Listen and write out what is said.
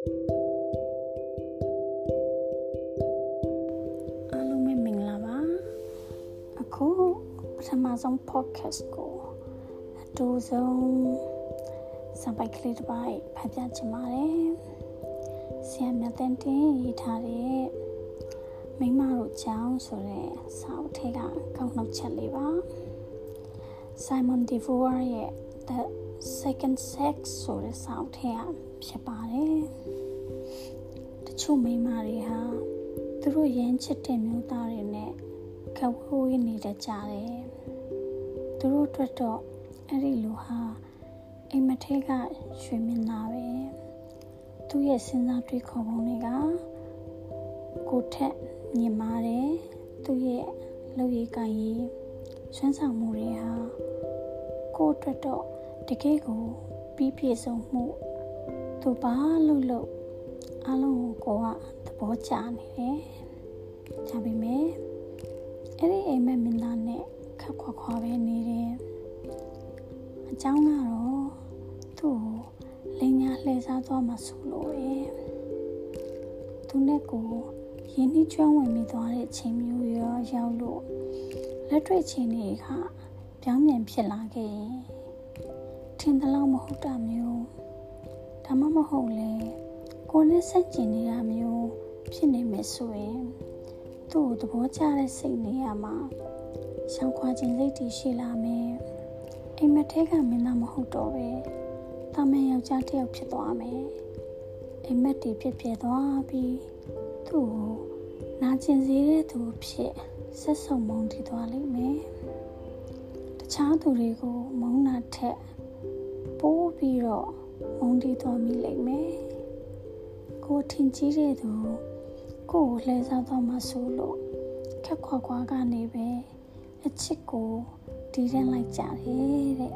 အားလုံးပဲမင်္ဂလာပါအခုပထမဆုံး podcast ကိုအတူဆုံးစံပိုက်ကလေးတစ်ပိုက်ဖတ်ပြချင်ပါတယ်ဆရာမြတ်တင်တင်ရေးထားတဲ့မိမတို့ကြောင်းဆိုတဲ့စာအုပ်ထဲကကောက်နှုတ်ချက်လေးပါ Simon de Beauvoir ရဲ့ The Second Sex ဆိုတဲ့စာအုပ်ထဲကဖြစ်ပါတယ်တချို့မိန်းမတွေဟာသူတို့ရမ်းချစ်တဲ့မျိုးသားတွေနဲ့ခဝဝေးနေတတ်ကြတယ်သူတို့အတွက်တော့အဲ့ဒီလိုဟာအိမ်မထဲကရွှေမင်းသားပဲသူ့ရဲ့စဉ်းစားတွေးခေါ်ပုံတွေကကိုထက်မြင်မာတယ်သူ့ရဲ့လူရည်ကံရည်ဆွမ်းဆောင်မှုတွေဟာကိုအတွက်တော့ တကယ်ကိုပြီးပြည့်စုံမှုသူဘာလို့လို့အလုံးကိုကသဘောကျနေတယ်။ဒါပေမဲ့အဲ့ဒီအိမ်မက်မင်းသားနဲ့ခက်ခွာခွာပဲနေတယ်။အကြောင်းကတော့သူ့ကိုလင်ညာလှည့်စားသွားမှဆိုလို့ပဲ။သူနဲ့ကိုရင်းနှီးကျွမ်းဝင်မိသွားတဲ့ချိန်မျိုးရောရောက်လို့လက်တွေ့ချိန်တွေကပြောင်းပြန်ဖြစ်လာခဲ့ရင် ထင်သလောက်မဟုတ်တာမျိုးဒါမှမဟုတ်လေကိုနဲ့ဆက်ကျင်နေတာမျိုးဖြစ်နေမယ်ဆိုရင်သူ့ကိုသဘောကျတဲ့စိတ်နေရမှာရှောင်ခွာခြင်းစိတ်တည်ရှိလာမယ်အိမ်မက်ထဲကမင်းသားမဟုတ်တော့ပဲတာမန်ယောက်ျားတစ်ယောက်ဖြစ်သွားမယ်အိမ်မက်တည်ဖြစ်ပြသွားပြီးသူ့ကိုနာကျင်စေတဲ့သူဖြစ်ဆက်ဆုံမုန်းတည်သွားလိမ့်မယ်တခြားသူတွေကိုမုန်းတာထက် ပိုးပြီးတော့မုန်းတီးသွားမိလိမ့်မယ်ကိုထင်ကြီးတဲ့သူကိုကိုလှည့်စားသွားမှဆိုလို့ခက်ခွာခွာကနေပဲအချစ်ကိုတီးတန်းလိုက်ကြတယ်တဲ့